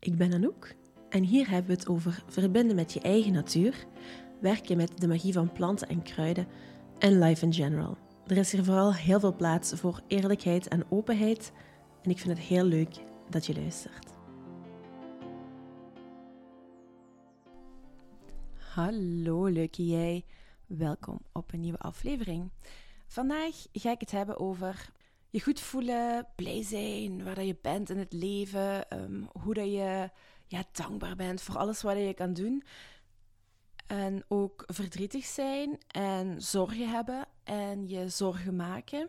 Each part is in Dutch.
Ik ben Anouk en hier hebben we het over verbinden met je eigen natuur, werken met de magie van planten en kruiden en life in general. Er is hier vooral heel veel plaats voor eerlijkheid en openheid en ik vind het heel leuk dat je luistert. Hallo leuke jij, welkom op een nieuwe aflevering. Vandaag ga ik het hebben over je goed voelen, blij zijn, waar dat je bent in het leven, ehm, hoe dat je ja, dankbaar bent voor alles wat je kan doen. En ook verdrietig zijn en zorgen hebben en je zorgen maken.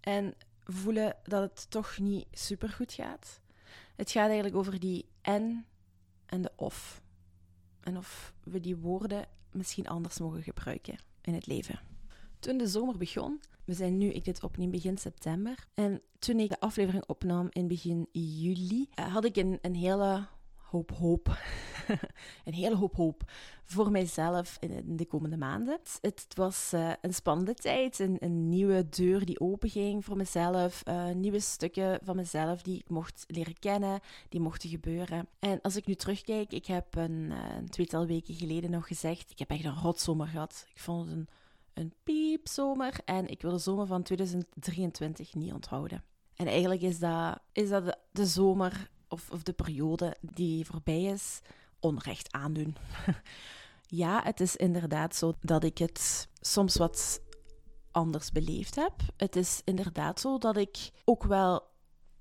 En voelen dat het toch niet super goed gaat. Het gaat eigenlijk over die en en de of. En of we die woorden misschien anders mogen gebruiken in het leven. Toen de zomer begon, we zijn nu, ik dit opneem begin september. En toen ik de aflevering opnam in begin juli, eh, had ik een, een hele hoop hoop. een hele hoop hoop voor mijzelf in de komende maanden. Het, was uh, een spannende tijd, een, een, nieuwe deur die openging voor mezelf, uh, nieuwe stukken van mezelf die ik mocht leren kennen, die mochten gebeuren. En als ik nu terugkijk, ik heb een, een tweetal weken geleden nog gezegd, ik heb echt een rotzomer gehad. Ik vond het een een piepzomer en ik wil de zomer van 2023 niet onthouden. En eigenlijk is dat, is dat de, zomer of, of de periode die voorbij is onrecht aandoen. ja, het is inderdaad zo dat ik het soms wat anders beleefd heb. Het is inderdaad zo dat ik ook wel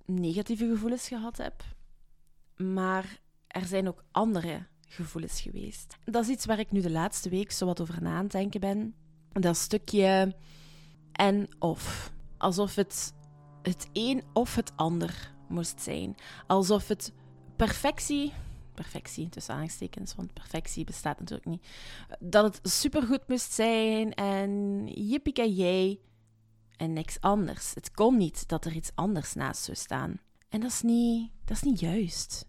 negatieve gevoelens gehad heb. Maar er zijn ook andere gevoelens geweest. Dat is iets waar ik nu de laatste week zo wat over na aan het denken ben dat stukje en of. Alsof het het een of het ander moest zijn. Alsof het perfectie, perfectie tussen aanstekens, want perfectie bestaat natuurlijk niet, dat het supergoed moest zijn en jij en niks anders. Het kon niet dat er iets anders naast zou staan. En dat is niet, dat is niet juist.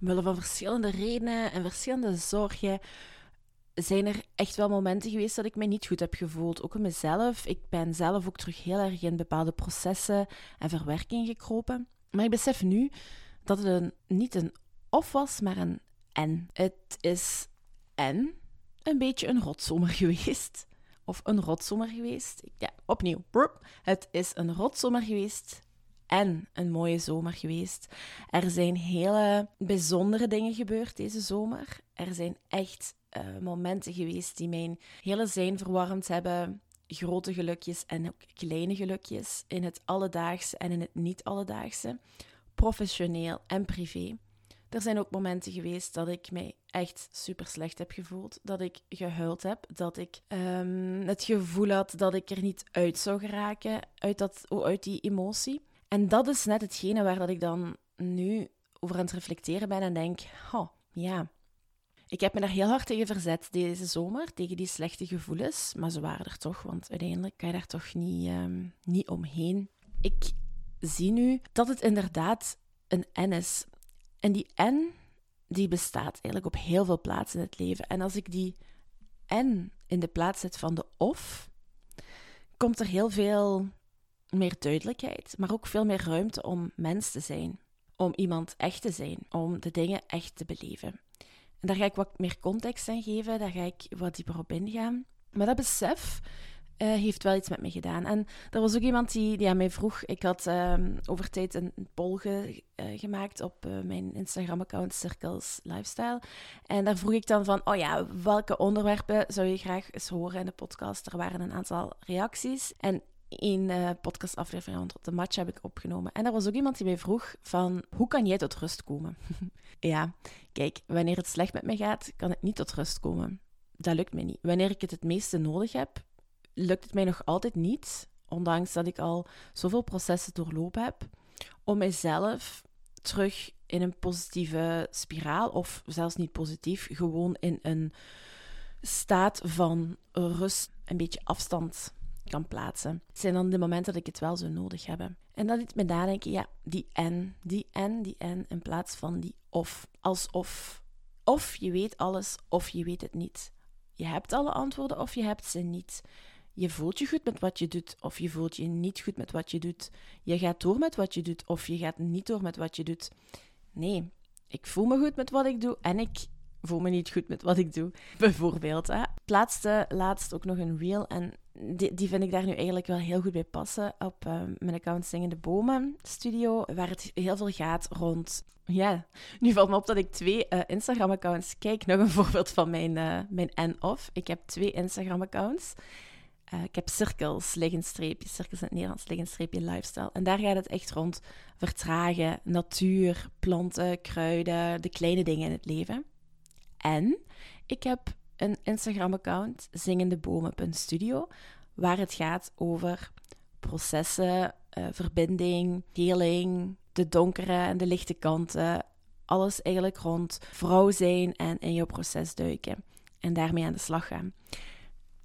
Omwille van verschillende redenen en verschillende zorgen zijn er echt wel momenten geweest dat ik mij niet goed heb gevoeld. Ook in mezelf. Ik ben zelf ook terug heel erg in bepaalde processen en verwerking gekropen. Maar ik besef nu dat het een, niet een of was, maar een en. Het is en een beetje een rotzomer geweest. Of een rotzomer geweest. Ja, opnieuw. Het is een rotzomer geweest en een mooie zomer geweest. Er zijn hele bijzondere dingen gebeurd deze zomer. Er zijn echt uh, momenten geweest die mijn hele zijn verwarmd hebben. Grote gelukjes en ook kleine gelukjes in het alledaagse en in het niet-alledaagse, professioneel en privé. Er zijn ook momenten geweest dat ik mij echt super slecht heb gevoeld. Dat ik gehuild heb. Dat ik um, het gevoel had dat ik er niet uit zou geraken uit, dat, uit die emotie. En dat is net hetgene waar dat ik dan nu over aan het reflecteren ben en denk: oh, ja, ik heb me daar heel hard tegen verzet deze zomer, tegen die slechte gevoelens. Maar ze waren er toch, want uiteindelijk kan je daar toch niet, um, niet omheen. Ik zie nu dat het inderdaad een N is. En die N, die bestaat eigenlijk op heel veel plaatsen in het leven. En als ik die N in de plaats zet van de of, komt er heel veel meer duidelijkheid, maar ook veel meer ruimte om mens te zijn. Om iemand echt te zijn, om de dingen echt te beleven. En daar ga ik wat meer context aan geven, daar ga ik wat dieper op ingaan. Maar dat besef uh, heeft wel iets met me gedaan. En er was ook iemand die, die aan mij vroeg. Ik had um, over tijd een, een poll ge, uh, gemaakt op uh, mijn Instagram-account Circles Lifestyle. En daar vroeg ik dan van: Oh ja, welke onderwerpen zou je graag eens horen in de podcast? Er waren een aantal reacties. En een uh, podcastaflevering rond de match heb ik opgenomen. En er was ook iemand die mij vroeg van, hoe kan jij tot rust komen? ja, kijk, wanneer het slecht met me gaat, kan ik niet tot rust komen. Dat lukt me niet. Wanneer ik het het meeste nodig heb, lukt het mij nog altijd niet, ondanks dat ik al zoveel processen doorlopen heb, om mijzelf terug in een positieve spiraal, of zelfs niet positief, gewoon in een staat van rust, een beetje afstand kan plaatsen. Het zijn dan de momenten dat ik het wel zo nodig heb. En dat liet me nadenken, ja, die en, die en, die en, in plaats van die of. Alsof. Of je weet alles, of je weet het niet. Je hebt alle antwoorden, of je hebt ze niet. Je voelt je goed met wat je doet, of je voelt je niet goed met wat je doet. Je gaat door met wat je doet, of je gaat niet door met wat je doet. Nee, Ik voel me goed met wat ik doe en ik voel me niet goed met wat ik doe. Bijvoorbeeld. Hè. Plaatste laatst ook nog een reel en die, die vind ik daar nu eigenlijk wel heel goed bij passen op uh, mijn account Zingende Bomen Studio, waar het heel veel gaat rond... Ja, nu valt me op dat ik twee uh, Instagram-accounts... Kijk, nog een voorbeeld van mijn, uh, mijn en-of. Ik heb twee Instagram-accounts. ik heb cirkels, liggenstreepje, cirkels in het Nederlands, liggenstreepje lifestyle. En daar gaat het echt rond vertragen, natuur, planten, kruiden, de kleine dingen in het leven. En ik heb een Instagram-account, zingendebomen.studio, waar het gaat over processen, uh, verbinding, healing, de donkere en de lichte kanten. Alles eigenlijk rond vrouw zijn en in jouw proces duiken. En daarmee aan de slag gaan.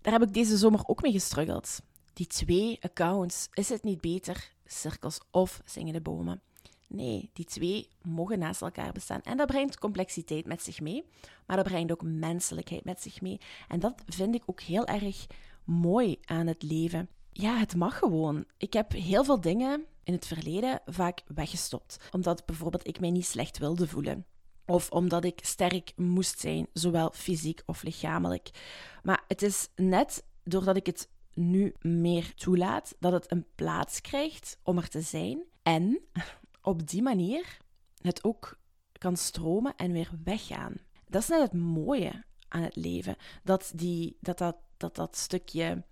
Daar heb ik deze zomer ook mee gestruggeld. Die twee accounts, is het niet beter? Cirkels of zingende bomen? Nee, die twee mogen naast elkaar bestaan. En dat brengt complexiteit met zich mee, maar dat brengt ook menselijkheid met zich mee. En dat vind ik ook heel erg mooi aan het leven. Ja, het mag gewoon. Ik heb heel veel dingen in het verleden vaak weggestopt, omdat bijvoorbeeld ik mij niet slecht wilde voelen. Of omdat ik sterk moest zijn, zowel fysiek of lichamelijk. Maar het is net doordat ik het nu meer toelaat, dat het een plaats krijgt om er te zijn. En op die manier het ook kan stromen en weer weggaan. Dat is net het mooie aan het leven. Dat die, dat, dat, dat, dat stukje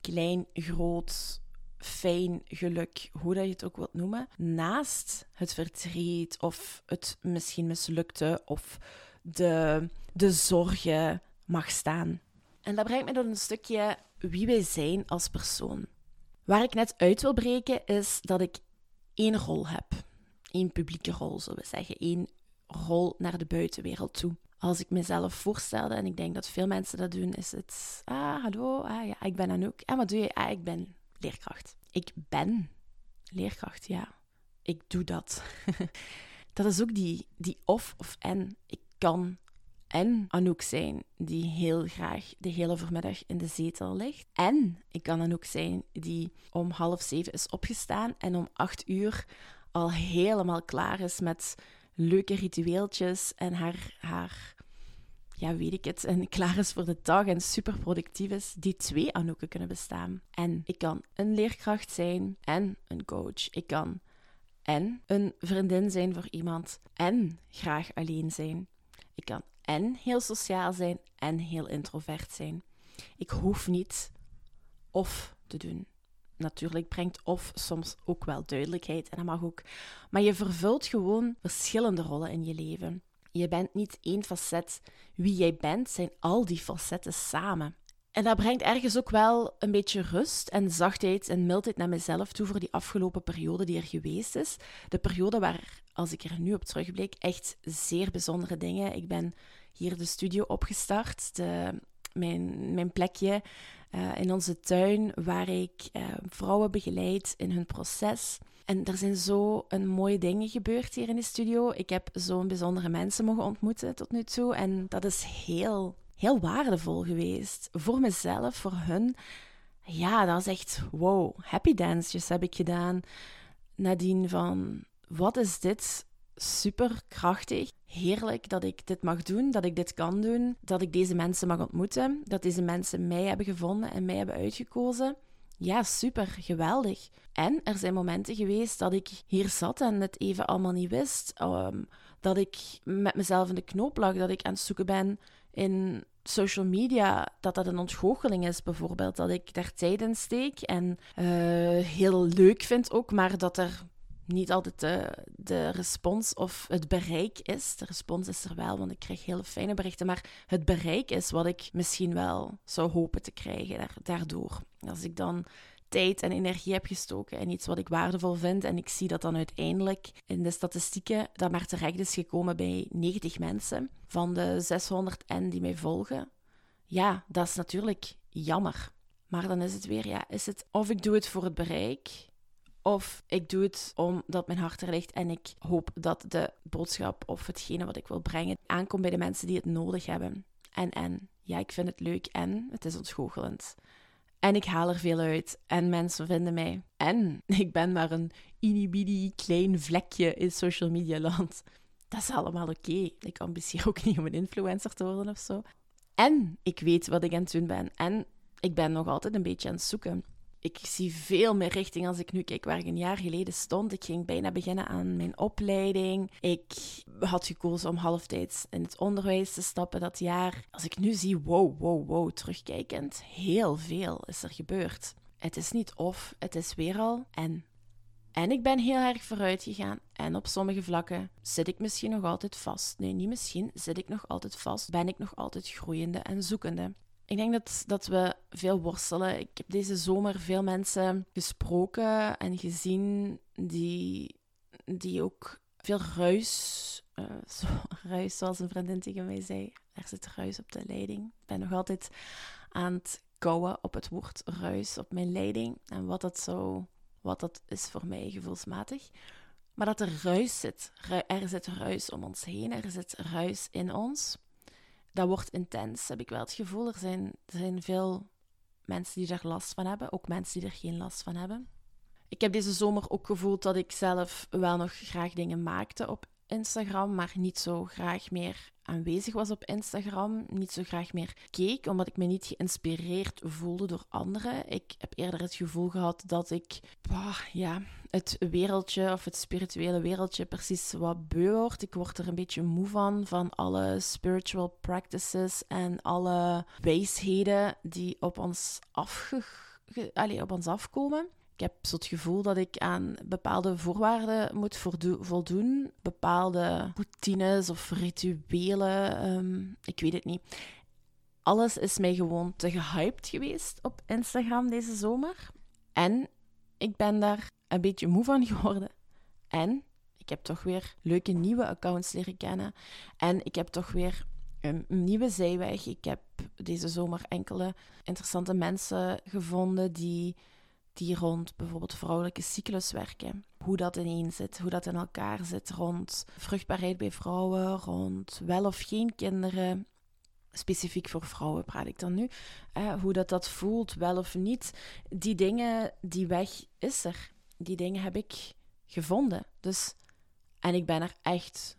klein, groot, fijn geluk, hoe dat je het ook wilt noemen, naast het verdriet of het misschien mislukte of de, de zorgen mag staan. En dat brengt me tot een stukje wie wij zijn als persoon. Waar ik net uit wil breken is dat ik één rol heb. Één publieke rol, zullen we zeggen. Eén rol naar de buitenwereld toe. Als ik mezelf voorstelde, en ik denk dat veel mensen dat doen, is het... Ah, hallo, ah, ja, ik ben Anouk. En wat doe je? Ah, ik ben leerkracht. Ik ben leerkracht, ja. Ik doe dat. dat is ook die, die of of en. Ik kan en Anouk zijn, die heel graag de hele voormiddag in de zetel ligt. En ik kan Anouk zijn, die om half zeven is opgestaan en om acht uur al helemaal klaar is met leuke ritueeltjes en haar, haar ja, weet ik het, en klaar is voor de dag en super productief is, die twee Anouken kunnen bestaan. En ik kan een leerkracht zijn en een coach. Ik kan en een vriendin zijn voor iemand en graag alleen zijn. Ik kan en heel sociaal zijn en heel introvert zijn. Ik hoef niet of te doen. Natuurlijk brengt of soms ook wel duidelijkheid en dat mag ook. Maar je vervult gewoon verschillende rollen in je leven. Je bent niet één facet. Wie jij bent, zijn al die facetten samen. En dat brengt ergens ook wel een beetje rust en zachtheid en mildheid naar mezelf toe voor die afgelopen periode die er geweest is. De periode waar, als ik er nu op terugblik, echt zeer bijzondere dingen. Ik ben hier de studio opgestart, de, mijn, mijn plekje uh, in onze tuin, waar ik uh, vrouwen begeleid in hun proces. En er zijn zo een mooie dingen gebeurd hier in de studio. Ik heb zo'n bijzondere mensen mogen ontmoeten tot nu toe. En dat is heel, heel waardevol geweest. Voor mezelf, voor hun. Ja, dat is echt wow. Happy dances heb ik gedaan. Nadien van, wat is dit super krachtig. Heerlijk dat ik dit mag doen, dat ik dit kan doen, dat ik deze mensen mag ontmoeten, dat deze mensen mij hebben gevonden en mij hebben uitgekozen. Ja, super, geweldig. En er zijn momenten geweest dat ik hier zat en het even allemaal niet wist. Um, dat ik met mezelf in de knoop lag, dat ik aan het zoeken ben in social media, dat dat een ontgoocheling is bijvoorbeeld. Dat ik daar tijd in steek en uh, heel leuk vind ook, maar dat er niet altijd de, de respons of het bereik is. De respons is er wel, want ik krijg hele fijne berichten. Maar het bereik is wat ik misschien wel zou hopen te krijgen daardoor. Als ik dan tijd en energie heb gestoken in iets wat ik waardevol vind en ik zie dat dan uiteindelijk in de statistieken dat maar terecht is gekomen bij 90 mensen van de 600 en die mij volgen. Ja, dat is natuurlijk jammer. Maar dan is het weer, ja, is het of ik doe het voor het bereik of ik doe het omdat mijn hart er ligt en ik hoop dat de boodschap of hetgene wat ik wil brengen aankomt bij de mensen die het nodig hebben. En en, ja, ik vind het leuk en het is ontgoochelend. En ik haal er veel uit en mensen vinden mij. En ik ben maar een inibidi klein vlekje in social media land. dat is allemaal oké. Ik ambitieer ook niet om een influencer te worden of zo. En ik weet wat ik aan het doen ben. En ik ben nog altijd een beetje aan het zoeken. Ik zie veel meer richting als ik nu kijk waar ik een jaar geleden stond. Ik ging bijna beginnen aan mijn opleiding. Ik had gekozen om halftijds in het onderwijs te stappen dat jaar. Als ik nu zie, wow, wow, wow, terugkijkend, heel veel is er gebeurd. Het is niet of, het is weer al en. En ik ben heel erg vooruit gegaan. En op sommige vlakken zit ik misschien nog altijd vast. Nee, niet misschien, zit ik nog altijd vast. Ben ik nog altijd groeiende en zoekende. Ik denk dat, dat we veel worstelen. Ik heb deze zomer veel mensen gesproken en gezien die, die ook veel ruis, uh, zo, ruis, zoals een vriendin tegen mij zei. Er zit ruis op de leiding. Ik ben nog altijd aan het kouwen op het woord ruis op mijn leiding en wat dat, zo, wat dat is voor mij gevoelsmatig. Maar dat er ruis zit. Er zit ruis om ons heen, er zit ruis in ons dat wordt intens, heb ik wel het gevoel. Er zijn, er zijn veel mensen die daar last van hebben, ook mensen die er geen last van hebben. Ik heb deze zomer ook gevoeld dat ik zelf wel nog graag dingen maakte op Instagram, maar niet zo graag meer aanwezig was op Instagram, niet zo graag meer keek, omdat ik me niet geïnspireerd voelde door anderen. Ik heb eerder het gevoel gehad dat ik ja, het wereldje of het spirituele wereldje precies wat beu wordt. Ik word er een beetje moe van, van alle spiritual practices en alle wijsheden die op ons, afge Allee, op ons afkomen. Ik heb zo het gevoel dat ik aan bepaalde voorwaarden moet voldoen, bepaalde routines of rituelen. Ehm, ik weet het niet. Alles is mij gewoon te gehyped geweest op Instagram deze zomer. En ik ben daar een beetje moe van geworden. En ik heb toch weer leuke nieuwe accounts leren kennen. En ik heb toch weer een nieuwe zijweg. Ik heb deze zomer enkele interessante mensen gevonden die die rond bijvoorbeeld vrouwelijke cyclus werken. Hoe dat ineen zit, hoe dat in elkaar zit rond vruchtbaarheid bij vrouwen, rond wel of geen kinderen. Specifiek voor vrouwen praat ik dan nu. hoe dat dat voelt, wel of niet. Die dingen, die weg is er. Die dingen heb ik gevonden. Dus, en ik ben er echt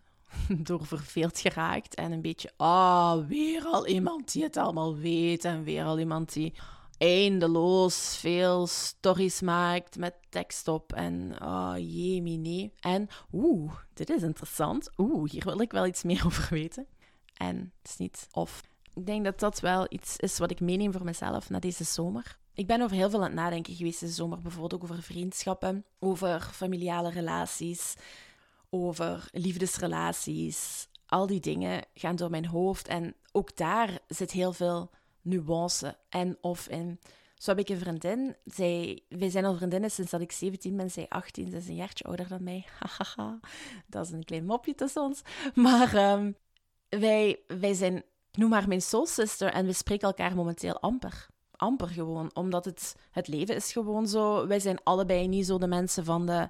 door verveeld geraakt. En een beetje, ah, weer al iemand die het allemaal weet. En weer al iemand die eindeloos veel stories maakt met tekst op. En oh jee. En oeh, dit is interessant. Oeh, hier wil ik wel iets meer over weten. En het is niet of. Ik denk dat dat wel iets is wat ik meeneem voor mezelf na deze zomer. Ik ben over heel veel aan het nadenken geweest deze zomer. Bijvoorbeeld ook over vriendschappen, over familiale relaties, over liefdesrelaties. Al die dingen gaan door mijn hoofd. En ook daar zit heel veel nuance en of in. Zo heb ik een vriendin. Zij, wij zijn al vriendinnen sinds dat ik 17 ben. Zij 18. Ze is een jaartje ouder dan mij. Dat is een klein mopje tussen ons. Maar um, wij, wij zijn, ik noem haar mijn soul sister. En we spreken elkaar momenteel amper. Amper gewoon. Omdat het, het leven is gewoon zo. Wij zijn allebei niet zo de mensen van de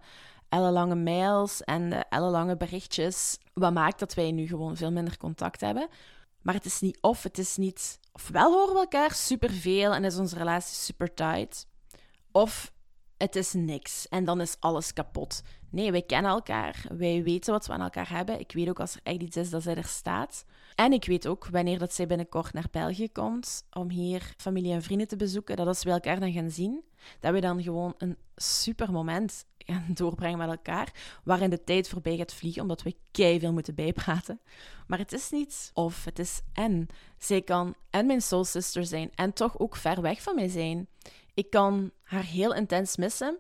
ellenlange mails en de ellenlange berichtjes. Wat maakt dat wij nu gewoon veel minder contact hebben. Maar het is niet of, het is niet... Ofwel horen we elkaar superveel en is onze relatie super tight. Of het is niks en dan is alles kapot. Nee, wij kennen elkaar. Wij weten wat we aan elkaar hebben. Ik weet ook als er echt iets is dat zij er staat. En ik weet ook wanneer dat zij binnenkort naar België komt om hier familie en vrienden te bezoeken, dat als we elkaar dan gaan zien, dat we dan gewoon een super moment gaan doorbrengen met elkaar, waarin de tijd voorbij gaat vliegen, omdat we kei veel moeten bijpraten. Maar het is niet of, het is en. Zij kan en mijn soul sister zijn en toch ook ver weg van mij zijn. Ik kan haar heel intens missen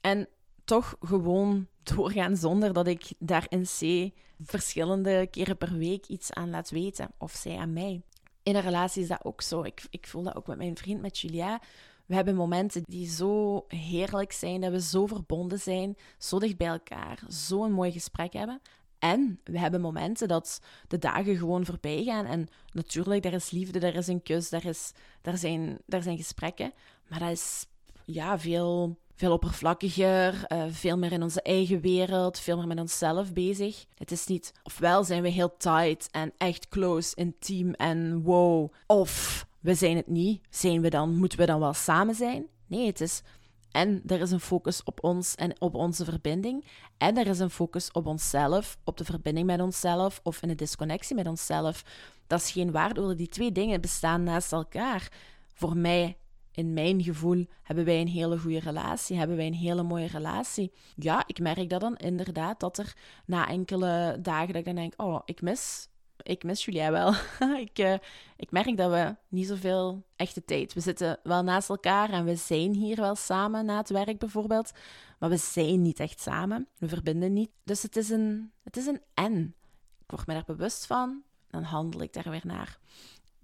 en toch gewoon doorgaan zonder dat ik daar in C verschillende keren per week iets aan laat weten, of zij aan mij. In een relatie is dat ook zo. Ik, ik voel dat ook met mijn vriend, met Julia. We hebben momenten die zo heerlijk zijn, dat we zo verbonden zijn, zo dicht bij elkaar, zo een mooi gesprek hebben. En we hebben momenten dat de dagen gewoon voorbij gaan. En natuurlijk, daar is liefde, daar is een kus, daar, is, daar, zijn, daar zijn gesprekken. Maar dat is ja, veel, veel oppervlakkiger, uh, veel meer in onze eigen wereld, veel meer met onszelf bezig. Het is niet, ofwel zijn we heel tight en echt close, intiem en wow, of we zijn het niet. Zijn we dan, moeten we dan wel samen zijn? Nee, het is En er is een focus op ons en op onze verbinding. En er is een focus op onszelf, op de verbinding met onszelf of in de disconnectie met onszelf. Dat is geen waardoor Die twee dingen bestaan naast elkaar. Voor mij, in mijn gevoel, hebben wij een hele goede relatie. Hebben wij een hele mooie relatie. Ja, ik merk dat dan inderdaad dat er na enkele dagen dat ik dan denk: oh, ik mis ik mis Julia wel. ik, uh, ik merk dat we niet zoveel echte tijd. We zitten wel naast elkaar en we zijn hier wel samen na het werk bijvoorbeeld. Maar we zijn niet echt samen. We verbinden niet. Dus het is een, het is een en. Ik word me daar bewust van. Dan handel ik daar weer naar.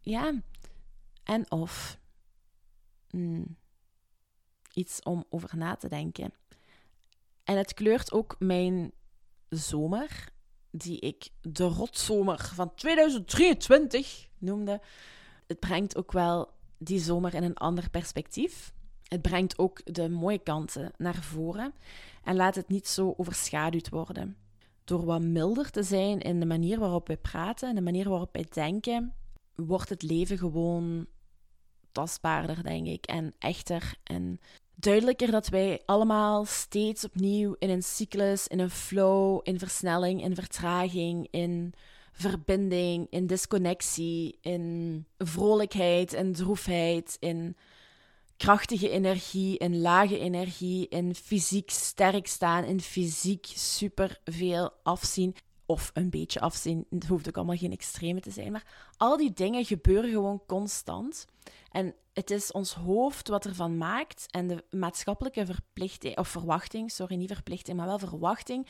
Ja, en of. Hmm. Iets om over na te denken. En het kleurt ook mijn zomer die ik de rotzomer van 2023 noemde. Het brengt ook wel die zomer in een ander perspectief. Het brengt ook de mooie kanten naar voren en laat het niet zo overschaduwd worden. Door wat milder te zijn in de manier waarop we praten en de manier waarop wij denken, wordt het leven gewoon tastbaarder, denk ik, en echter en duidelijker dat wij allemaal steeds opnieuw in een cyclus, in een flow, in versnelling, in vertraging, in verbinding, in disconnectie, in vrolijkheid, in droefheid, in krachtige energie, in lage energie, in fysiek sterk staan, in fysiek super veel afzien. Of een beetje afzien. Het hoeft ook allemaal geen extreme te zijn. Maar al die dingen gebeuren gewoon constant. En het is ons hoofd wat ervan maakt en de maatschappelijke verplichting, of verwachting, sorry, niet verplichting, maar wel verwachting,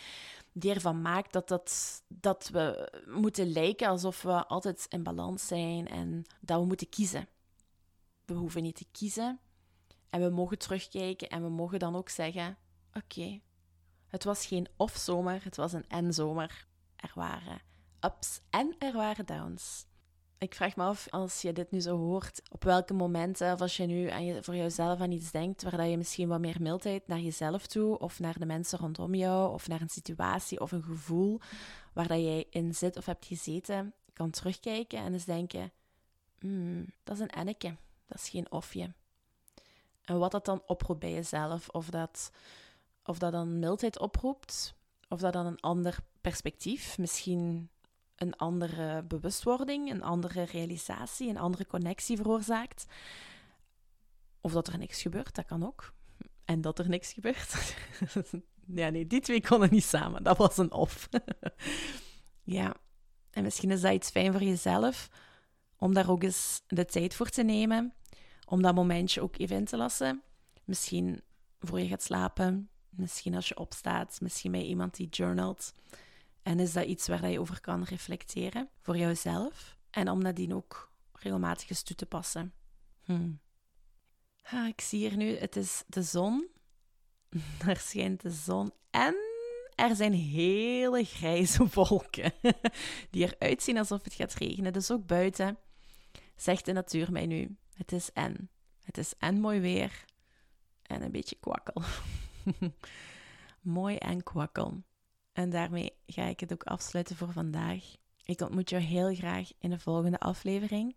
die ervan maakt dat, dat, dat we moeten lijken alsof we altijd in balans zijn en dat we moeten kiezen. We hoeven niet te kiezen en we mogen terugkijken en we mogen dan ook zeggen: Oké, het was geen of-zomer, het was een en-zomer. Er waren ups en er waren downs. Ik vraag me af, als je dit nu zo hoort, op welke momenten, of als je nu aan je, voor jezelf aan iets denkt, waar dat je misschien wat meer mildheid naar jezelf toe, of naar de mensen rondom jou, of naar een situatie of een gevoel waar dat jij in zit of hebt gezeten, kan terugkijken en eens denken, hmm, dat is een enneke, dat is geen ofje. En wat dat dan oproept bij jezelf, of dat, of dat dan mildheid oproept, of dat dan een ander perspectief, misschien een andere bewustwording, een andere realisatie, een andere connectie veroorzaakt. Of dat er niks gebeurt, dat kan ook. En dat er niks gebeurt. ja, nee, die twee konden niet samen. Dat was een of. ja, en misschien is dat iets fijn voor jezelf, om daar ook eens de tijd voor te nemen, om dat momentje ook even in te lassen. Misschien voor je gaat slapen, misschien als je opstaat, misschien bij iemand die journalt. En is dat iets waar je over kan reflecteren voor jouzelf? En om nadien ook regelmatig eens toe te passen. Hm. ik zie hier nu, het is de zon. Er schijnt de zon. En er zijn hele grijze wolken die eruit zien alsof het gaat regenen. Dus ook buiten zegt de natuur mij nu: het is en. Het is en mooi weer en een beetje kwakkel. mooi en kwakkel. En daarmee ga ik het ook afsluiten voor vandaag. Ik ontmoet jou heel graag in de volgende aflevering.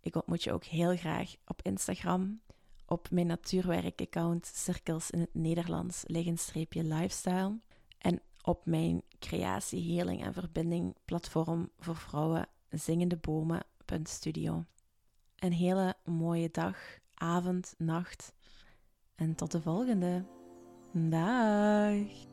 Ik ontmoet je ook heel graag op Instagram, op mijn natuurwerk-account Cirkels in het Nederlands, liggenstreepje lifestyle. En op mijn creatie, healing en verbinding platform voor vrouwen, zingendebomen.studio. Een hele mooie dag, avond, nacht en tot de volgende. Dag!